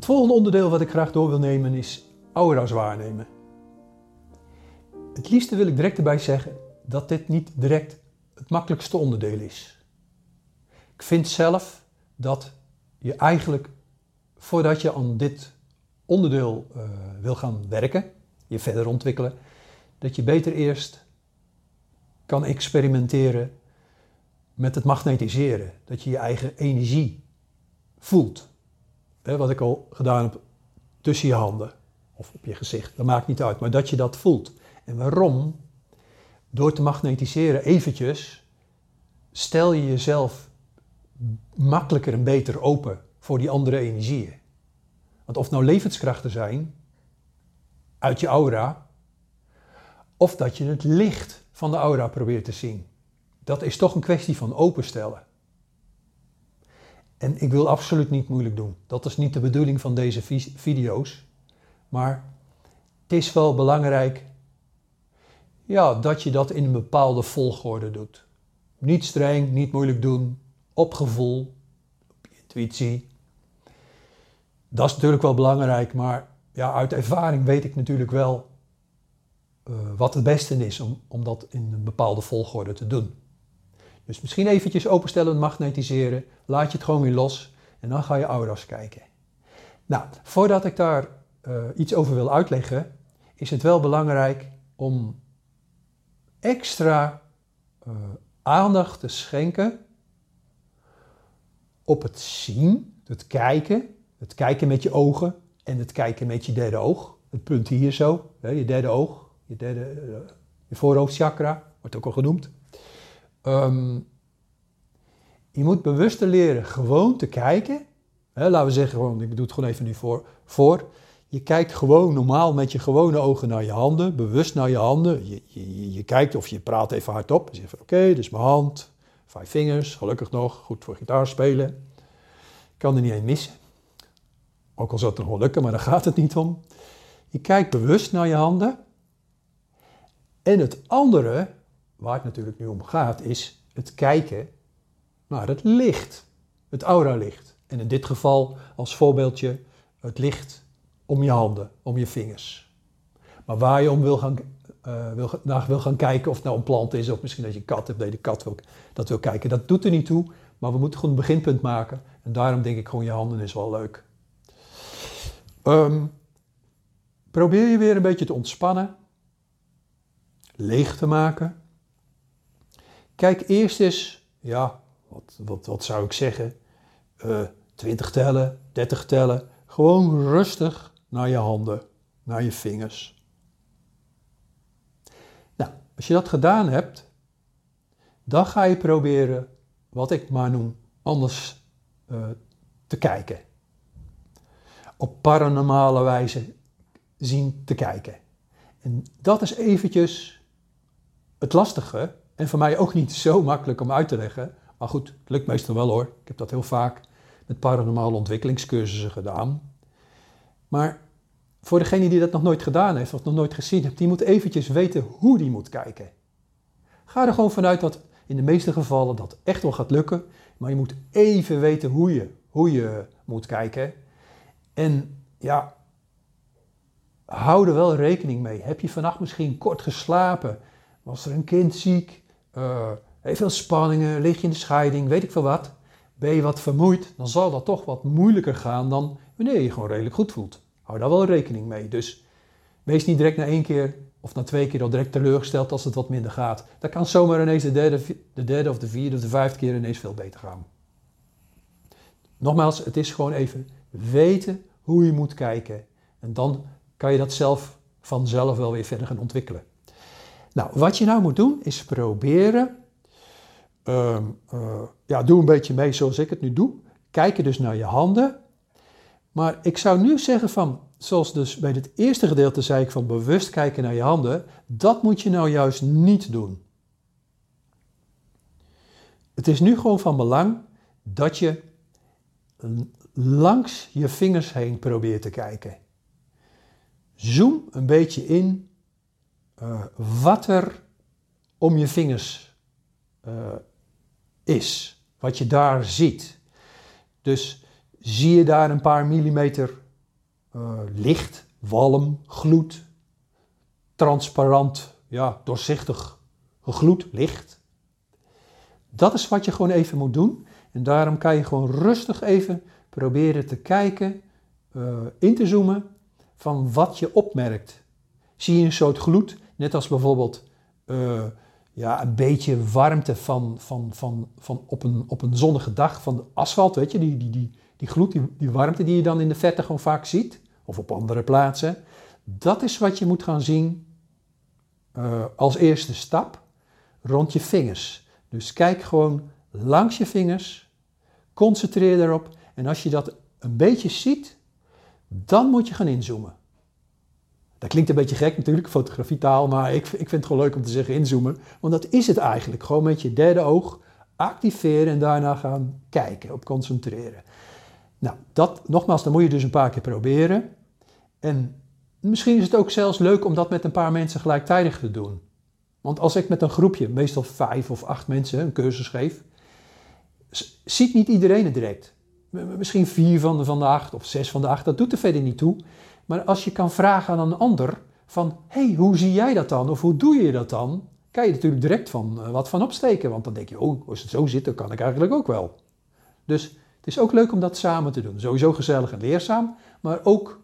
Het volgende onderdeel wat ik graag door wil nemen is aura's waarnemen. Het liefste wil ik direct erbij zeggen dat dit niet direct het makkelijkste onderdeel is. Ik vind zelf dat je eigenlijk, voordat je aan dit onderdeel uh, wil gaan werken, je verder ontwikkelen, dat je beter eerst kan experimenteren met het magnetiseren. Dat je je eigen energie voelt. Wat ik al gedaan heb tussen je handen of op je gezicht, dat maakt niet uit, maar dat je dat voelt. En waarom? Door te magnetiseren eventjes stel je jezelf makkelijker en beter open voor die andere energieën. Want of nou levenskrachten zijn uit je aura, of dat je het licht van de aura probeert te zien. Dat is toch een kwestie van openstellen. En ik wil absoluut niet moeilijk doen. Dat is niet de bedoeling van deze video's. Maar het is wel belangrijk ja, dat je dat in een bepaalde volgorde doet. Niet streng, niet moeilijk doen, op gevoel, op intuïtie. Dat is natuurlijk wel belangrijk, maar ja, uit ervaring weet ik natuurlijk wel uh, wat het beste is om, om dat in een bepaalde volgorde te doen. Dus misschien eventjes openstellen en magnetiseren, laat je het gewoon weer los en dan ga je aura's kijken. Nou, voordat ik daar uh, iets over wil uitleggen, is het wel belangrijk om extra uh, aandacht te schenken op het zien, het kijken, het kijken met je ogen en het kijken met je derde oog. Het punt hier zo, hè, je derde oog, je, derde, uh, je voorhoofdchakra, wordt ook al genoemd. Um, je moet bewust leren gewoon te kijken. Hè, laten we zeggen, gewoon, ik doe het gewoon even nu voor, voor. Je kijkt gewoon normaal met je gewone ogen naar je handen, bewust naar je handen. Je, je, je kijkt of je praat even hardop. Je zegt oké, dit is mijn hand, vijf vingers, gelukkig nog, goed voor gitaar spelen. Kan er niet één missen. Ook al zou het nog wel lukken, maar daar gaat het niet om. Je kijkt bewust naar je handen. En het andere, waar het natuurlijk nu om gaat, is het kijken naar het licht. Het aura-licht. En in dit geval als voorbeeldje het licht om je handen, om je vingers. Maar waar je om wil gaan, uh, wil, naar wil gaan kijken, of het nou een plant is, of misschien dat je een kat hebt, dat je de kat wil, dat wil kijken, dat doet er niet toe. Maar we moeten gewoon een beginpunt maken. En daarom denk ik gewoon je handen is wel leuk. Um, probeer je weer een beetje te ontspannen. Leeg te maken. Kijk eerst eens, ja, wat, wat, wat zou ik zeggen? Uh, 20 tellen, 30 tellen. Gewoon rustig naar je handen, naar je vingers. Nou, als je dat gedaan hebt, dan ga je proberen, wat ik maar noem, anders uh, te kijken. Op paranormale wijze zien te kijken. En dat is eventjes het lastige en voor mij ook niet zo makkelijk om uit te leggen. Maar goed, het lukt meestal wel hoor. Ik heb dat heel vaak met paranormale ontwikkelingscursussen gedaan. Maar voor degene die dat nog nooit gedaan heeft of nog nooit gezien heeft, die moet eventjes weten hoe die moet kijken. Ga er gewoon vanuit dat in de meeste gevallen dat echt wel gaat lukken, maar je moet even weten hoe je, hoe je moet kijken. En ja, hou er wel rekening mee. Heb je vannacht misschien kort geslapen? Was er een kind ziek? Uh, veel spanningen? Lig je in de scheiding? Weet ik veel wat? Ben je wat vermoeid? Dan zal dat toch wat moeilijker gaan dan wanneer je je gewoon redelijk goed voelt. Hou daar wel rekening mee. Dus wees niet direct na één keer of na twee keer al direct teleurgesteld als het wat minder gaat. Dan kan zomaar ineens de derde, de derde of de vierde of de vijfde keer ineens veel beter gaan. Nogmaals, het is gewoon even weten hoe je moet kijken. En dan kan je dat zelf vanzelf wel weer verder gaan ontwikkelen. Nou, wat je nou moet doen is proberen. Uh, uh, ja, doe een beetje mee zoals ik het nu doe. Kijken dus naar je handen. Maar ik zou nu zeggen van, zoals dus bij het eerste gedeelte zei ik van bewust kijken naar je handen, dat moet je nou juist niet doen. Het is nu gewoon van belang dat je langs je vingers heen probeert te kijken. Zoom een beetje in uh, wat er om je vingers uh, is, wat je daar ziet. Dus zie je daar een paar millimeter uh, licht, walm, gloed, transparant, ja, doorzichtig, gegloed, licht. Dat is wat je gewoon even moet doen. En daarom kan je gewoon rustig even proberen te kijken, in te zoomen van wat je opmerkt. Zie je een soort gloed, net als bijvoorbeeld uh, ja, een beetje warmte van, van, van, van op, een, op een zonnige dag van de asfalt, weet je, die, die, die, die gloed, die, die warmte die je dan in de verte gewoon vaak ziet, of op andere plaatsen. Dat is wat je moet gaan zien uh, als eerste stap rond je vingers. Dus kijk gewoon langs je vingers, concentreer erop en als je dat een beetje ziet, dan moet je gaan inzoomen. Dat klinkt een beetje gek natuurlijk, fotografietaal, maar ik, ik vind het gewoon leuk om te zeggen inzoomen. Want dat is het eigenlijk. Gewoon met je derde oog activeren en daarna gaan kijken, op concentreren. Nou, dat, nogmaals, dan moet je dus een paar keer proberen. En misschien is het ook zelfs leuk om dat met een paar mensen gelijktijdig te doen. Want als ik met een groepje, meestal vijf of acht mensen, een cursus geef, ziet niet iedereen het direct. Misschien vier van de, van de acht of zes van de acht, dat doet er verder niet toe. Maar als je kan vragen aan een ander van, hey, hoe zie jij dat dan? Of hoe doe je dat dan? Kan je natuurlijk direct van uh, wat van opsteken. Want dan denk je, oh, als het zo zit, dan kan ik eigenlijk ook wel. Dus het is ook leuk om dat samen te doen. Sowieso gezellig en leerzaam, maar ook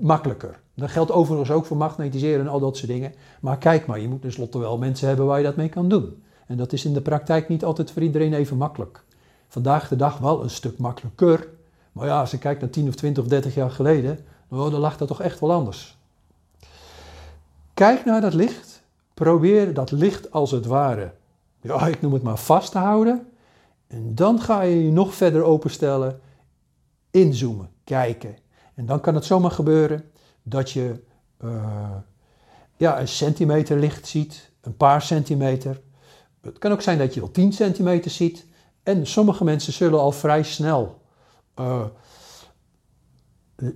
makkelijker. Dat geldt overigens ook voor magnetiseren en al dat soort dingen. Maar kijk maar, je moet tenslotte wel mensen hebben waar je dat mee kan doen. En dat is in de praktijk niet altijd voor iedereen even makkelijk. Vandaag de dag wel een stuk makkelijker. Maar ja, als je kijkt naar 10 of 20 of 30 jaar geleden, nou, dan lag dat toch echt wel anders. Kijk naar dat licht. Probeer dat licht als het ware, ja, ik noem het maar vast te houden. En dan ga je je nog verder openstellen, inzoomen, kijken. En dan kan het zomaar gebeuren dat je uh, ja, een centimeter licht ziet, een paar centimeter. Het kan ook zijn dat je wel 10 centimeter ziet. En sommige mensen zullen al vrij snel uh,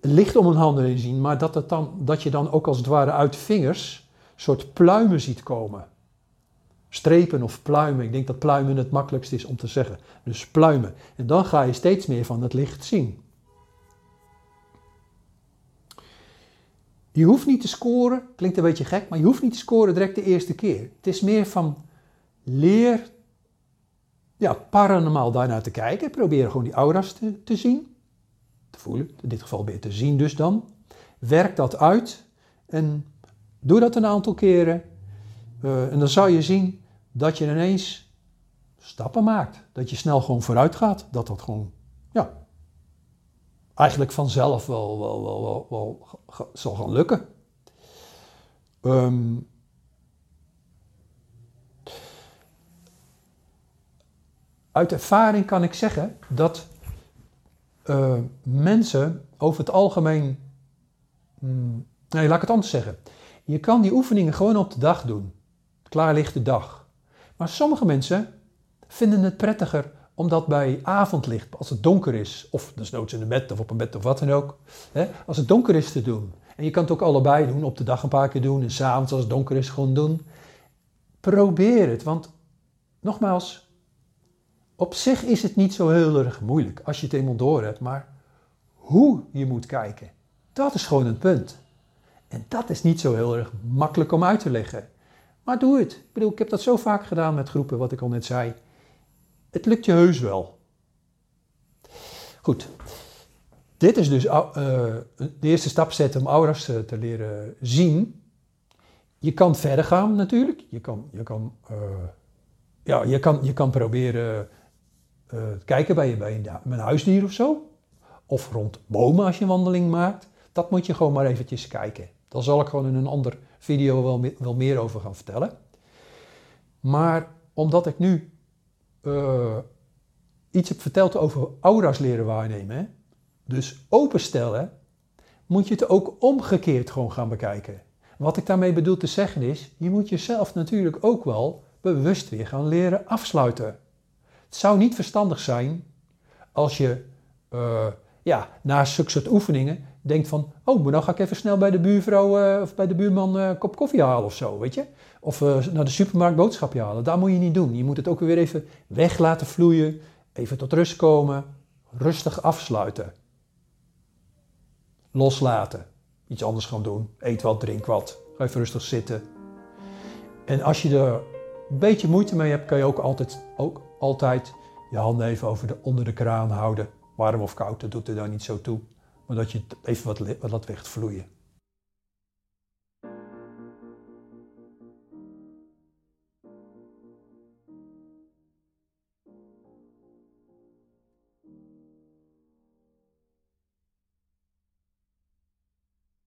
licht om hun handen heen zien, maar dat, het dan, dat je dan ook als het ware uit vingers soort pluimen ziet komen. Strepen of pluimen. Ik denk dat pluimen het makkelijkst is om te zeggen. Dus pluimen. En dan ga je steeds meer van het licht zien. Je hoeft niet te scoren, klinkt een beetje gek, maar je hoeft niet te scoren direct de eerste keer. Het is meer van leer ja, paranormaal daarnaar te kijken. Probeer gewoon die aura's te, te zien te voelen, in dit geval weer te zien dus dan. Werk dat uit en doe dat een aantal keren. Uh, en dan zal je zien dat je ineens stappen maakt. Dat je snel gewoon vooruit gaat. Dat dat gewoon, ja, eigenlijk vanzelf wel, wel, wel, wel, zal gaan lukken. Um, uit ervaring kan ik zeggen dat uh, mensen over het algemeen. Hmm, nee, laat ik het anders zeggen. Je kan die oefeningen gewoon op de dag doen. Klaarlichte dag. Maar sommige mensen vinden het prettiger om dat bij avondlicht, als het donker is, of desnoods in een bed of op een bed of wat dan ook, hè, als het donker is te doen. En je kan het ook allebei doen, op de dag een paar keer doen en s'avonds als het donker is gewoon doen. Probeer het, want nogmaals, op zich is het niet zo heel erg moeilijk als je het eenmaal door hebt, maar hoe je moet kijken, dat is gewoon een punt. En dat is niet zo heel erg makkelijk om uit te leggen. Maar doe het. Ik bedoel, ik heb dat zo vaak gedaan met groepen, wat ik al net zei. Het lukt je heus wel. Goed. Dit is dus uh, de eerste stap zetten om aura's uh, te leren zien. Je kan verder gaan natuurlijk. Je kan, je kan, uh, ja, je kan, je kan proberen uh, kijken bij, bij een, huisdier of zo. Of rond bomen als je een wandeling maakt. Dat moet je gewoon maar eventjes kijken. Daar zal ik gewoon in een ander video wel, wel meer over gaan vertellen. Maar omdat ik nu uh, iets heb verteld over aura's leren waarnemen, dus openstellen, moet je het ook omgekeerd gewoon gaan bekijken. Wat ik daarmee bedoel te zeggen is, je moet jezelf natuurlijk ook wel bewust weer gaan leren afsluiten. Het zou niet verstandig zijn als je uh, ja, na zulke soort oefeningen denkt van... oh, maar dan ga ik even snel bij de buurvrouw uh, of bij de buurman uh, een kop koffie halen of zo, weet je. Of naar de supermarkt boodschapje halen. Dat moet je niet doen. Je moet het ook weer even weg laten vloeien. Even tot rust komen. Rustig afsluiten. loslaten. Iets anders gaan doen. Eet wat, drink wat. Ga even rustig zitten. En als je er een beetje moeite mee hebt, kan je ook altijd, ook altijd je handen even over de, onder de kraan houden. Warm of koud, dat doet er dan niet zo toe. Maar dat je even wat, wat laat wegvloeien.